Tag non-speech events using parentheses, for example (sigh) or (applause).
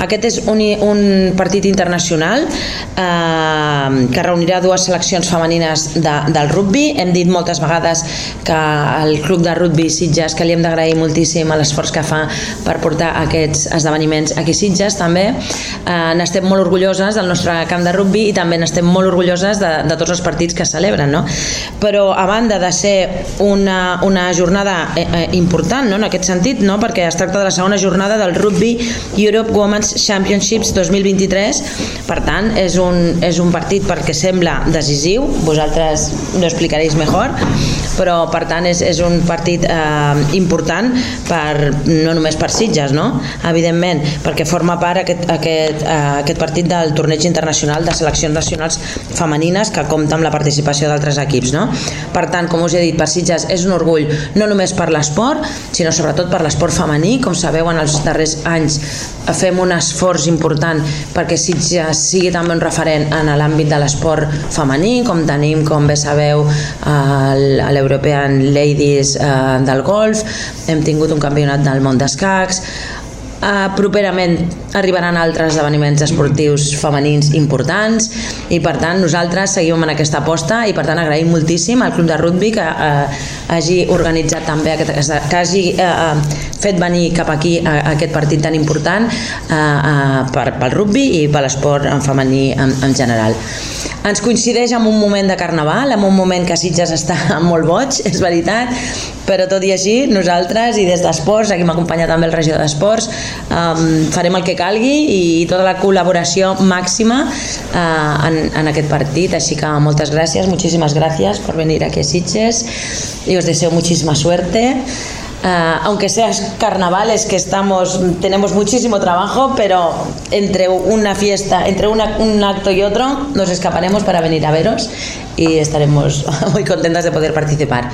Aquest és un, un partit internacional eh, que reunirà dues seleccions femenines de, del rugby. Hem dit moltes vegades que el club de rugby Sitges, que li hem d'agrair moltíssim l'esforç que fa per portar aquests esdeveniments aquí a Sitges també. Eh, n'estem molt orgulloses del nostre camp de rugby i també n'estem molt orgulloses de, de tots els partits que celebren. No? Però a banda de ser una, una jornada eh, eh, important no? en aquest sentit, no? perquè es tracta de la segona jornada del Rugby Europe Women's Championships 2023, per tant és un, és un partit perquè sembla decisiu, vosaltres ho explicaréis millor, però per tant és, és un partit eh, important per, no només per Sitges, no? evidentment, perquè forma part aquest, aquest, eh, aquest partit del torneig internacional de seleccions nacionals femenines que compta amb la participació d'altres equips. No? Per tant, com us he dit, per Sitges és un orgull no només per l'esport, sinó sobretot per l'esport femení. Com sabeu, en els darrers anys fem un esforç important perquè Sitges sigui també un referent en l'àmbit de l'esport femení, com tenim, com bé sabeu, l'European Ladies eh, del golf, hem tingut un campionat del món d'escacs, Uh, properament arribaran altres esdeveniments esportius femenins importants i per tant nosaltres seguim en aquesta aposta i per tant agraïm moltíssim al club de rugby que uh, hagi organitzat també aquest, que hagi uh, fet venir cap aquí a aquest partit tan important uh, uh, per, pel rugby i per l'esport en femení en, en general. Ens coincideix amb un moment de carnaval, amb un moment que Sitges està (laughs) molt boig, és veritat, però tot i així nosaltres i des d'Esports, aquí m'acompanya també el regidor d'Esports, um, farem el que calgui i tota la col·laboració màxima uh, en, en aquest partit, així que moltes gràcies, moltíssimes gràcies per venir aquí a Sitges i us deseo muchísima suerte Uh, aunque sea carnaval, es que estamos, tenemos muchísimo trabajo, pero entre una fiesta, entre una, un acto y otro, nos escaparemos para venir a veros y estaremos (laughs) muy contentas de poder participar.